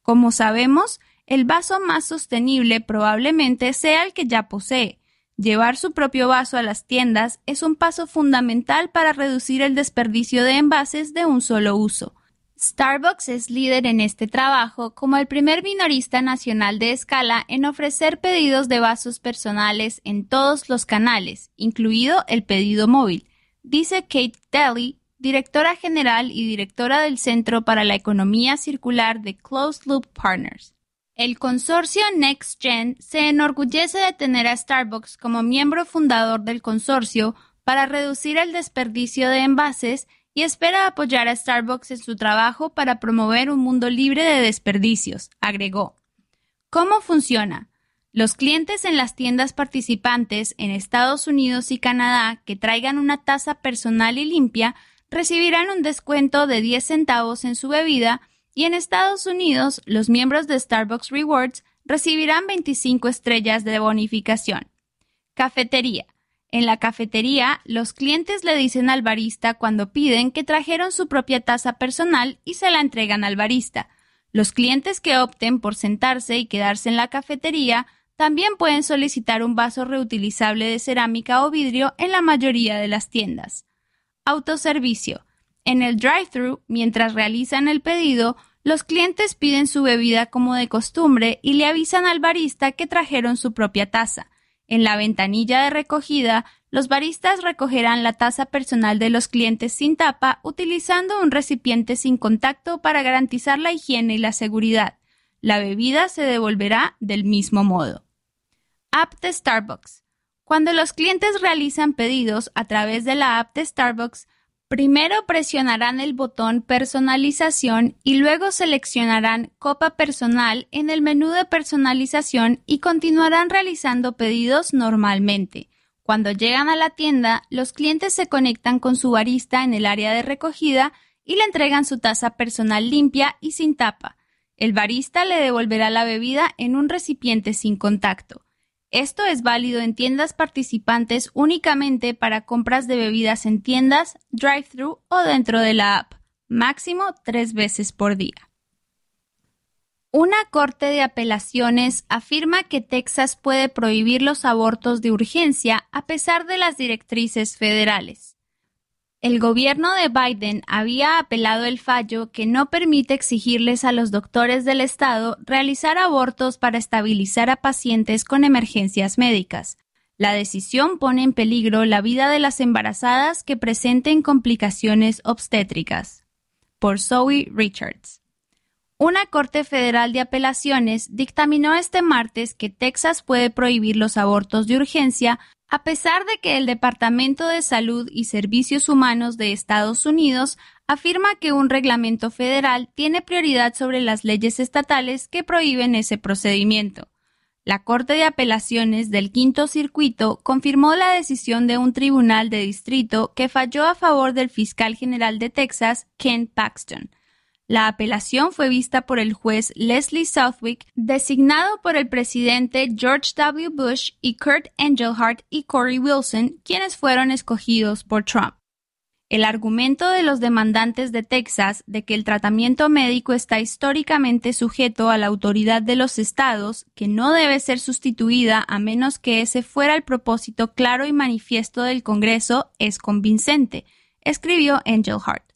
Como sabemos, el vaso más sostenible probablemente sea el que ya posee. Llevar su propio vaso a las tiendas es un paso fundamental para reducir el desperdicio de envases de un solo uso. Starbucks es líder en este trabajo como el primer minorista nacional de escala en ofrecer pedidos de vasos personales en todos los canales, incluido el pedido móvil, dice Kate Daly, directora general y directora del Centro para la Economía Circular de Closed Loop Partners. El consorcio NextGen se enorgullece de tener a Starbucks como miembro fundador del consorcio para reducir el desperdicio de envases y espera apoyar a Starbucks en su trabajo para promover un mundo libre de desperdicios, agregó. ¿Cómo funciona? Los clientes en las tiendas participantes en Estados Unidos y Canadá que traigan una taza personal y limpia recibirán un descuento de 10 centavos en su bebida y en Estados Unidos, los miembros de Starbucks Rewards recibirán 25 estrellas de bonificación. Cafetería. En la cafetería, los clientes le dicen al barista cuando piden que trajeron su propia taza personal y se la entregan al barista. Los clientes que opten por sentarse y quedarse en la cafetería también pueden solicitar un vaso reutilizable de cerámica o vidrio en la mayoría de las tiendas. Autoservicio. En el drive-thru, mientras realizan el pedido, los clientes piden su bebida como de costumbre y le avisan al barista que trajeron su propia taza. En la ventanilla de recogida, los baristas recogerán la taza personal de los clientes sin tapa utilizando un recipiente sin contacto para garantizar la higiene y la seguridad. La bebida se devolverá del mismo modo. App de Starbucks. Cuando los clientes realizan pedidos a través de la app de Starbucks, Primero presionarán el botón Personalización y luego seleccionarán Copa Personal en el menú de personalización y continuarán realizando pedidos normalmente. Cuando llegan a la tienda, los clientes se conectan con su barista en el área de recogida y le entregan su taza personal limpia y sin tapa. El barista le devolverá la bebida en un recipiente sin contacto. Esto es válido en tiendas participantes únicamente para compras de bebidas en tiendas, drive-thru o dentro de la app, máximo tres veces por día. Una corte de apelaciones afirma que Texas puede prohibir los abortos de urgencia a pesar de las directrices federales. El gobierno de Biden había apelado el fallo que no permite exigirles a los doctores del estado realizar abortos para estabilizar a pacientes con emergencias médicas. La decisión pone en peligro la vida de las embarazadas que presenten complicaciones obstétricas. Por Zoe Richards. Una Corte Federal de Apelaciones dictaminó este martes que Texas puede prohibir los abortos de urgencia a pesar de que el Departamento de Salud y Servicios Humanos de Estados Unidos afirma que un reglamento federal tiene prioridad sobre las leyes estatales que prohíben ese procedimiento. La Corte de Apelaciones del Quinto Circuito confirmó la decisión de un tribunal de distrito que falló a favor del fiscal general de Texas, Ken Paxton, la apelación fue vista por el juez Leslie Southwick, designado por el presidente George W. Bush y Kurt Engelhardt y Corey Wilson, quienes fueron escogidos por Trump. El argumento de los demandantes de Texas de que el tratamiento médico está históricamente sujeto a la autoridad de los estados, que no debe ser sustituida a menos que ese fuera el propósito claro y manifiesto del Congreso, es convincente, escribió Engelhardt.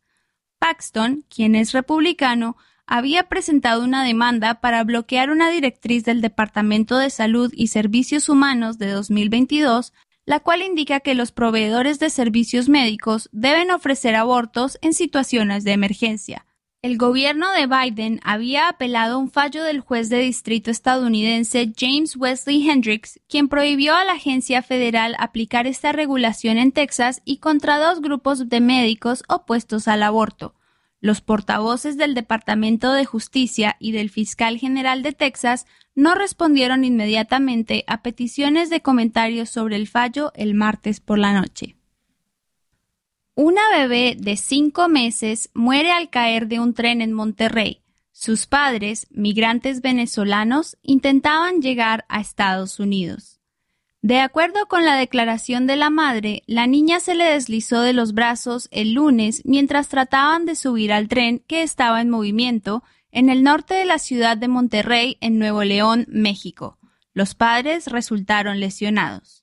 Paxton, quien es republicano, había presentado una demanda para bloquear una directriz del Departamento de Salud y Servicios Humanos de 2022, la cual indica que los proveedores de servicios médicos deben ofrecer abortos en situaciones de emergencia. El gobierno de Biden había apelado un fallo del juez de distrito estadounidense James Wesley Hendricks, quien prohibió a la agencia federal aplicar esta regulación en Texas y contra dos grupos de médicos opuestos al aborto. Los portavoces del Departamento de Justicia y del fiscal general de Texas no respondieron inmediatamente a peticiones de comentarios sobre el fallo el martes por la noche. Una bebé de cinco meses muere al caer de un tren en Monterrey. Sus padres, migrantes venezolanos, intentaban llegar a Estados Unidos. De acuerdo con la declaración de la madre, la niña se le deslizó de los brazos el lunes mientras trataban de subir al tren que estaba en movimiento en el norte de la ciudad de Monterrey, en Nuevo León, México. Los padres resultaron lesionados.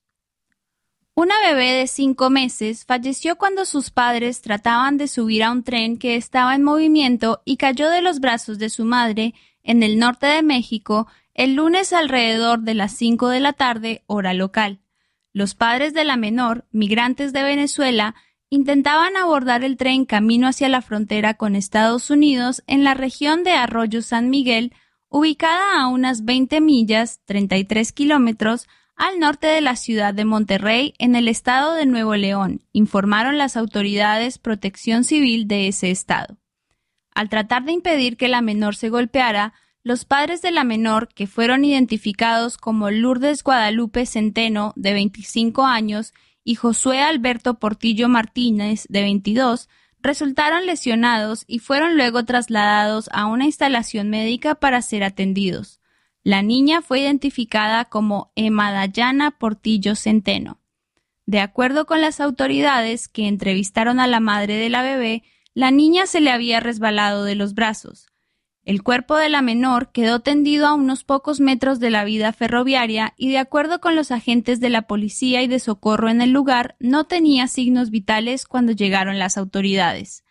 Una bebé de cinco meses falleció cuando sus padres trataban de subir a un tren que estaba en movimiento y cayó de los brazos de su madre en el norte de México el lunes alrededor de las cinco de la tarde, hora local. Los padres de la menor, migrantes de Venezuela, intentaban abordar el tren camino hacia la frontera con Estados Unidos en la región de Arroyo San Miguel, ubicada a unas 20 millas, 33 kilómetros, al norte de la ciudad de Monterrey, en el estado de Nuevo León, informaron las autoridades protección civil de ese estado. Al tratar de impedir que la menor se golpeara, los padres de la menor, que fueron identificados como Lourdes Guadalupe Centeno, de 25 años, y Josué Alberto Portillo Martínez, de 22, resultaron lesionados y fueron luego trasladados a una instalación médica para ser atendidos. La niña fue identificada como Emma Dayana Portillo Centeno. De acuerdo con las autoridades que entrevistaron a la madre de la bebé, la niña se le había resbalado de los brazos. El cuerpo de la menor quedó tendido a unos pocos metros de la vida ferroviaria y de acuerdo con los agentes de la policía y de socorro en el lugar, no tenía signos vitales cuando llegaron las autoridades.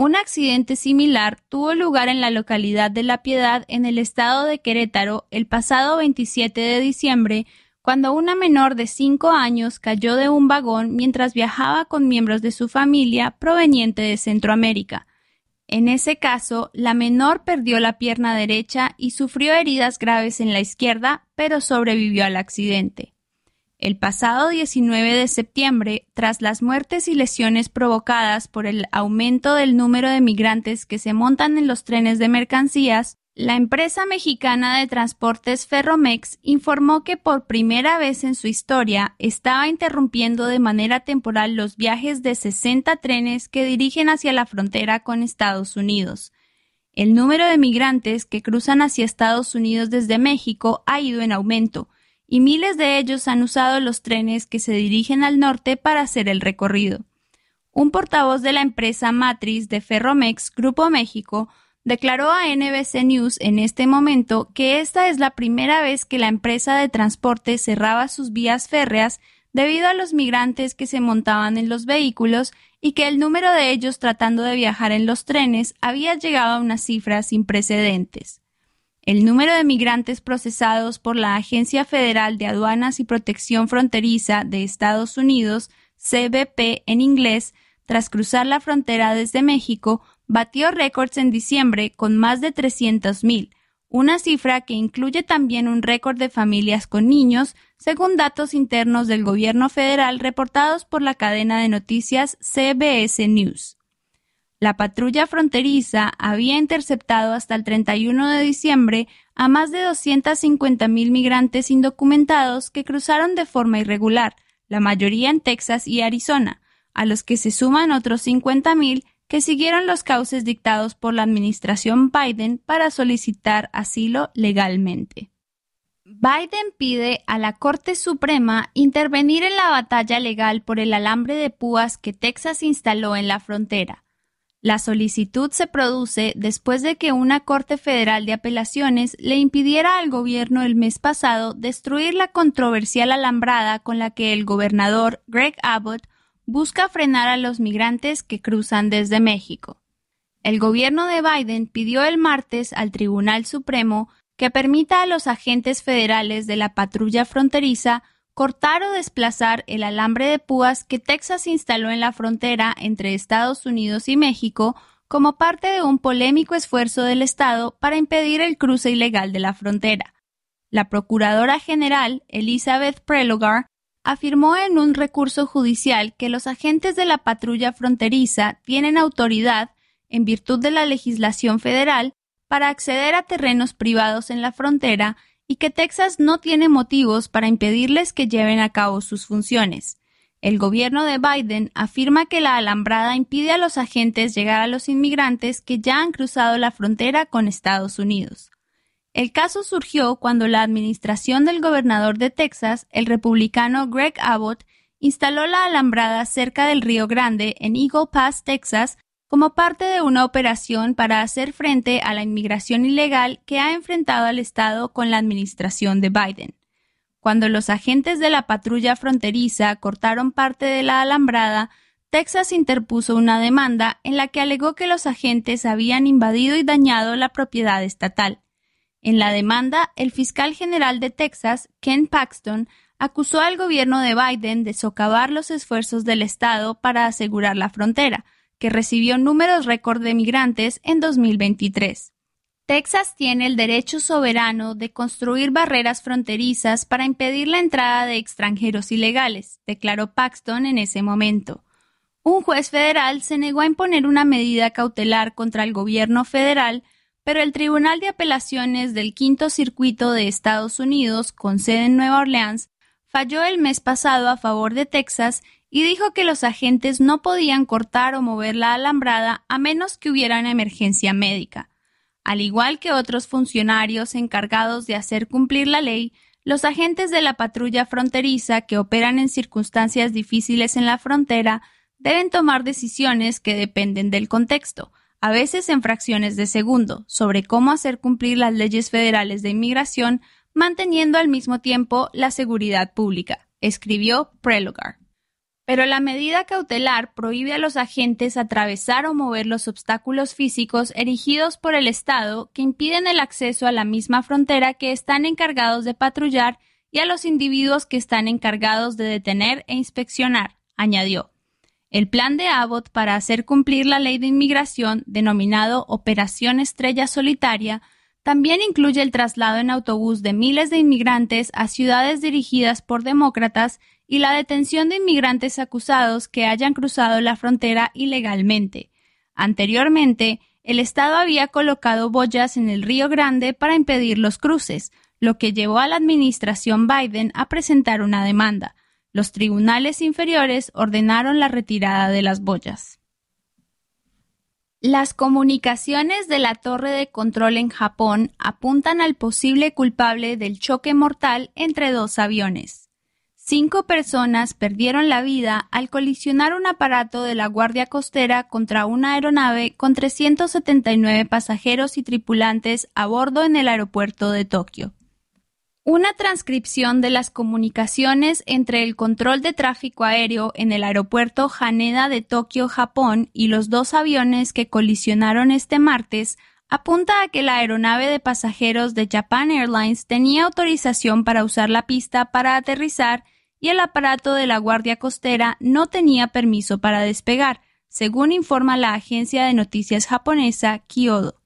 Un accidente similar tuvo lugar en la localidad de La Piedad, en el estado de Querétaro, el pasado 27 de diciembre, cuando una menor de cinco años cayó de un vagón mientras viajaba con miembros de su familia proveniente de Centroamérica. En ese caso, la menor perdió la pierna derecha y sufrió heridas graves en la izquierda, pero sobrevivió al accidente. El pasado 19 de septiembre, tras las muertes y lesiones provocadas por el aumento del número de migrantes que se montan en los trenes de mercancías, la empresa mexicana de transportes Ferromex informó que por primera vez en su historia estaba interrumpiendo de manera temporal los viajes de 60 trenes que dirigen hacia la frontera con Estados Unidos. El número de migrantes que cruzan hacia Estados Unidos desde México ha ido en aumento, y miles de ellos han usado los trenes que se dirigen al norte para hacer el recorrido. Un portavoz de la empresa matriz de Ferromex Grupo México declaró a NBC News en este momento que esta es la primera vez que la empresa de transporte cerraba sus vías férreas debido a los migrantes que se montaban en los vehículos y que el número de ellos tratando de viajar en los trenes había llegado a unas cifras sin precedentes. El número de migrantes procesados por la Agencia Federal de Aduanas y Protección Fronteriza de Estados Unidos, CBP en inglés, tras cruzar la frontera desde México, batió récords en diciembre con más de 300.000, una cifra que incluye también un récord de familias con niños, según datos internos del gobierno federal reportados por la cadena de noticias CBS News. La patrulla fronteriza había interceptado hasta el 31 de diciembre a más de 250.000 migrantes indocumentados que cruzaron de forma irregular, la mayoría en Texas y Arizona, a los que se suman otros 50.000 que siguieron los cauces dictados por la administración Biden para solicitar asilo legalmente. Biden pide a la Corte Suprema intervenir en la batalla legal por el alambre de púas que Texas instaló en la frontera. La solicitud se produce después de que una Corte Federal de Apelaciones le impidiera al gobierno el mes pasado destruir la controversial alambrada con la que el gobernador Greg Abbott busca frenar a los migrantes que cruzan desde México. El gobierno de Biden pidió el martes al Tribunal Supremo que permita a los agentes federales de la patrulla fronteriza cortar o desplazar el alambre de púas que Texas instaló en la frontera entre Estados Unidos y México como parte de un polémico esfuerzo del Estado para impedir el cruce ilegal de la frontera. La Procuradora General, Elizabeth Prelogar, afirmó en un recurso judicial que los agentes de la patrulla fronteriza tienen autoridad, en virtud de la legislación federal, para acceder a terrenos privados en la frontera y que Texas no tiene motivos para impedirles que lleven a cabo sus funciones. El gobierno de Biden afirma que la alambrada impide a los agentes llegar a los inmigrantes que ya han cruzado la frontera con Estados Unidos. El caso surgió cuando la administración del gobernador de Texas, el republicano Greg Abbott, instaló la alambrada cerca del Río Grande en Eagle Pass, Texas, como parte de una operación para hacer frente a la inmigración ilegal que ha enfrentado al Estado con la administración de Biden. Cuando los agentes de la patrulla fronteriza cortaron parte de la alambrada, Texas interpuso una demanda en la que alegó que los agentes habían invadido y dañado la propiedad estatal. En la demanda, el fiscal general de Texas, Ken Paxton, acusó al gobierno de Biden de socavar los esfuerzos del Estado para asegurar la frontera, que recibió números récord de migrantes en 2023. Texas tiene el derecho soberano de construir barreras fronterizas para impedir la entrada de extranjeros ilegales, declaró Paxton en ese momento. Un juez federal se negó a imponer una medida cautelar contra el gobierno federal pero el Tribunal de Apelaciones del Quinto Circuito de Estados Unidos, con sede en Nueva Orleans, falló el mes pasado a favor de Texas y dijo que los agentes no podían cortar o mover la alambrada a menos que hubiera una emergencia médica. Al igual que otros funcionarios encargados de hacer cumplir la ley, los agentes de la patrulla fronteriza que operan en circunstancias difíciles en la frontera deben tomar decisiones que dependen del contexto, a veces en fracciones de segundo, sobre cómo hacer cumplir las leyes federales de inmigración, manteniendo al mismo tiempo la seguridad pública, escribió Prelogar. Pero la medida cautelar prohíbe a los agentes atravesar o mover los obstáculos físicos erigidos por el Estado que impiden el acceso a la misma frontera que están encargados de patrullar y a los individuos que están encargados de detener e inspeccionar, añadió. El plan de Abbott para hacer cumplir la ley de inmigración, denominado Operación Estrella Solitaria, también incluye el traslado en autobús de miles de inmigrantes a ciudades dirigidas por demócratas y la detención de inmigrantes acusados que hayan cruzado la frontera ilegalmente. Anteriormente, el Estado había colocado boyas en el Río Grande para impedir los cruces, lo que llevó a la administración Biden a presentar una demanda. Los tribunales inferiores ordenaron la retirada de las boyas. Las comunicaciones de la torre de control en Japón apuntan al posible culpable del choque mortal entre dos aviones. Cinco personas perdieron la vida al colisionar un aparato de la Guardia Costera contra una aeronave con 379 pasajeros y tripulantes a bordo en el aeropuerto de Tokio. Una transcripción de las comunicaciones entre el control de tráfico aéreo en el aeropuerto Haneda de Tokio, Japón, y los dos aviones que colisionaron este martes apunta a que la aeronave de pasajeros de Japan Airlines tenía autorización para usar la pista para aterrizar y el aparato de la Guardia Costera no tenía permiso para despegar, según informa la agencia de noticias japonesa Kyodo.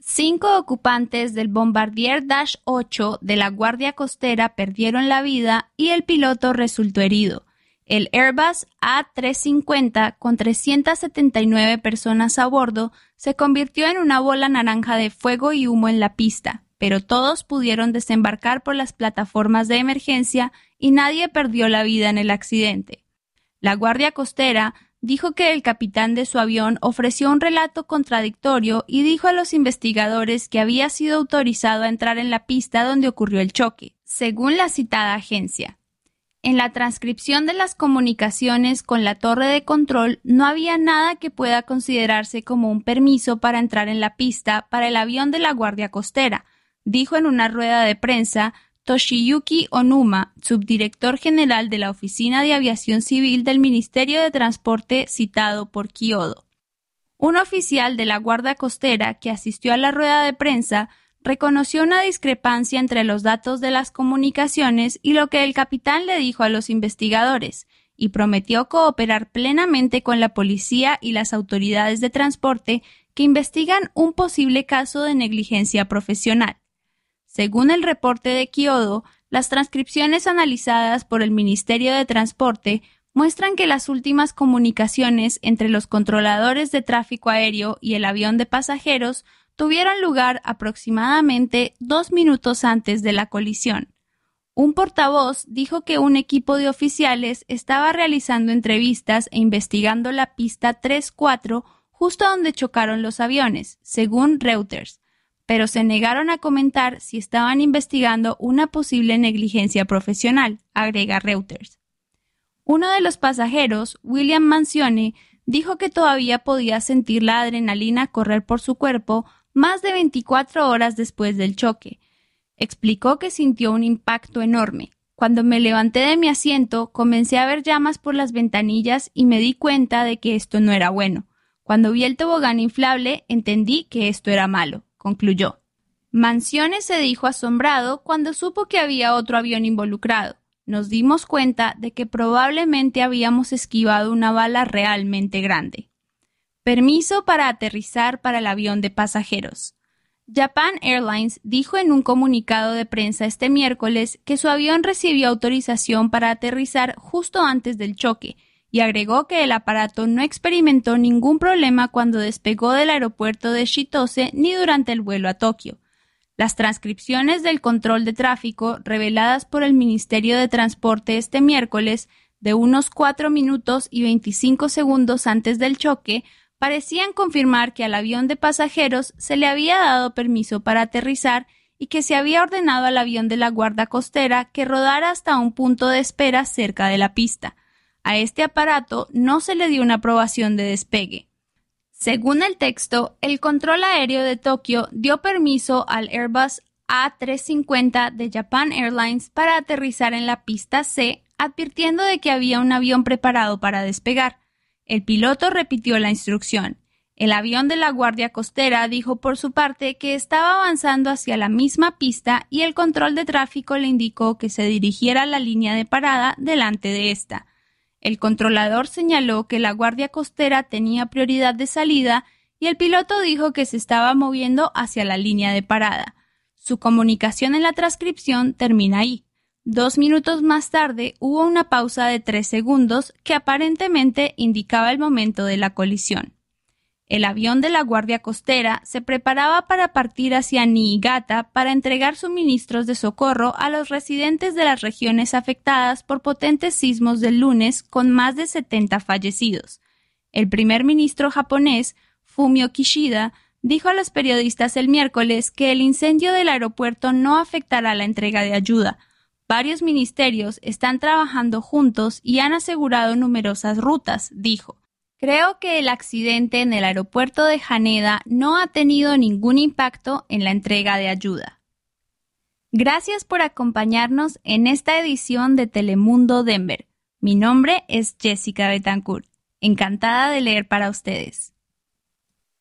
Cinco ocupantes del Bombardier Dash 8 de la Guardia Costera perdieron la vida y el piloto resultó herido. El Airbus A350, con 379 personas a bordo, se convirtió en una bola naranja de fuego y humo en la pista, pero todos pudieron desembarcar por las plataformas de emergencia y nadie perdió la vida en el accidente. La Guardia Costera dijo que el capitán de su avión ofreció un relato contradictorio y dijo a los investigadores que había sido autorizado a entrar en la pista donde ocurrió el choque, según la citada agencia. En la transcripción de las comunicaciones con la torre de control no había nada que pueda considerarse como un permiso para entrar en la pista para el avión de la Guardia Costera, dijo en una rueda de prensa Toshiyuki Onuma, subdirector general de la Oficina de Aviación Civil del Ministerio de Transporte citado por Kyodo. Un oficial de la Guardia Costera que asistió a la rueda de prensa reconoció una discrepancia entre los datos de las comunicaciones y lo que el capitán le dijo a los investigadores, y prometió cooperar plenamente con la policía y las autoridades de transporte que investigan un posible caso de negligencia profesional. Según el reporte de Kyodo, las transcripciones analizadas por el Ministerio de Transporte muestran que las últimas comunicaciones entre los controladores de tráfico aéreo y el avión de pasajeros tuvieron lugar aproximadamente dos minutos antes de la colisión. Un portavoz dijo que un equipo de oficiales estaba realizando entrevistas e investigando la pista 3-4 justo donde chocaron los aviones, según Reuters, pero se negaron a comentar si estaban investigando una posible negligencia profesional, agrega Reuters. Uno de los pasajeros, William Mancione, dijo que todavía podía sentir la adrenalina correr por su cuerpo más de 24 horas después del choque. Explicó que sintió un impacto enorme. Cuando me levanté de mi asiento, comencé a ver llamas por las ventanillas y me di cuenta de que esto no era bueno. Cuando vi el tobogán inflable, entendí que esto era malo concluyó. Mansiones se dijo asombrado cuando supo que había otro avión involucrado. Nos dimos cuenta de que probablemente habíamos esquivado una bala realmente grande. Permiso para aterrizar para el avión de pasajeros. Japan Airlines dijo en un comunicado de prensa este miércoles que su avión recibió autorización para aterrizar justo antes del choque y agregó que el aparato no experimentó ningún problema cuando despegó del aeropuerto de Shitose ni durante el vuelo a Tokio. Las transcripciones del control de tráfico reveladas por el Ministerio de Transporte este miércoles de unos 4 minutos y 25 segundos antes del choque parecían confirmar que al avión de pasajeros se le había dado permiso para aterrizar y que se había ordenado al avión de la Guardia Costera que rodara hasta un punto de espera cerca de la pista. A este aparato no se le dio una aprobación de despegue. Según el texto, el control aéreo de Tokio dio permiso al Airbus A350 de Japan Airlines para aterrizar en la pista C, advirtiendo de que había un avión preparado para despegar. El piloto repitió la instrucción. El avión de la Guardia Costera dijo por su parte que estaba avanzando hacia la misma pista y el control de tráfico le indicó que se dirigiera a la línea de parada delante de esta. El controlador señaló que la Guardia Costera tenía prioridad de salida y el piloto dijo que se estaba moviendo hacia la línea de parada. Su comunicación en la transcripción termina ahí. Dos minutos más tarde hubo una pausa de tres segundos que aparentemente indicaba el momento de la colisión. El avión de la Guardia Costera se preparaba para partir hacia Niigata para entregar suministros de socorro a los residentes de las regiones afectadas por potentes sismos del lunes con más de 70 fallecidos. El primer ministro japonés, Fumio Kishida, dijo a los periodistas el miércoles que el incendio del aeropuerto no afectará la entrega de ayuda. Varios ministerios están trabajando juntos y han asegurado numerosas rutas, dijo. Creo que el accidente en el aeropuerto de Haneda no ha tenido ningún impacto en la entrega de ayuda. Gracias por acompañarnos en esta edición de Telemundo Denver. Mi nombre es Jessica Betancourt. Encantada de leer para ustedes.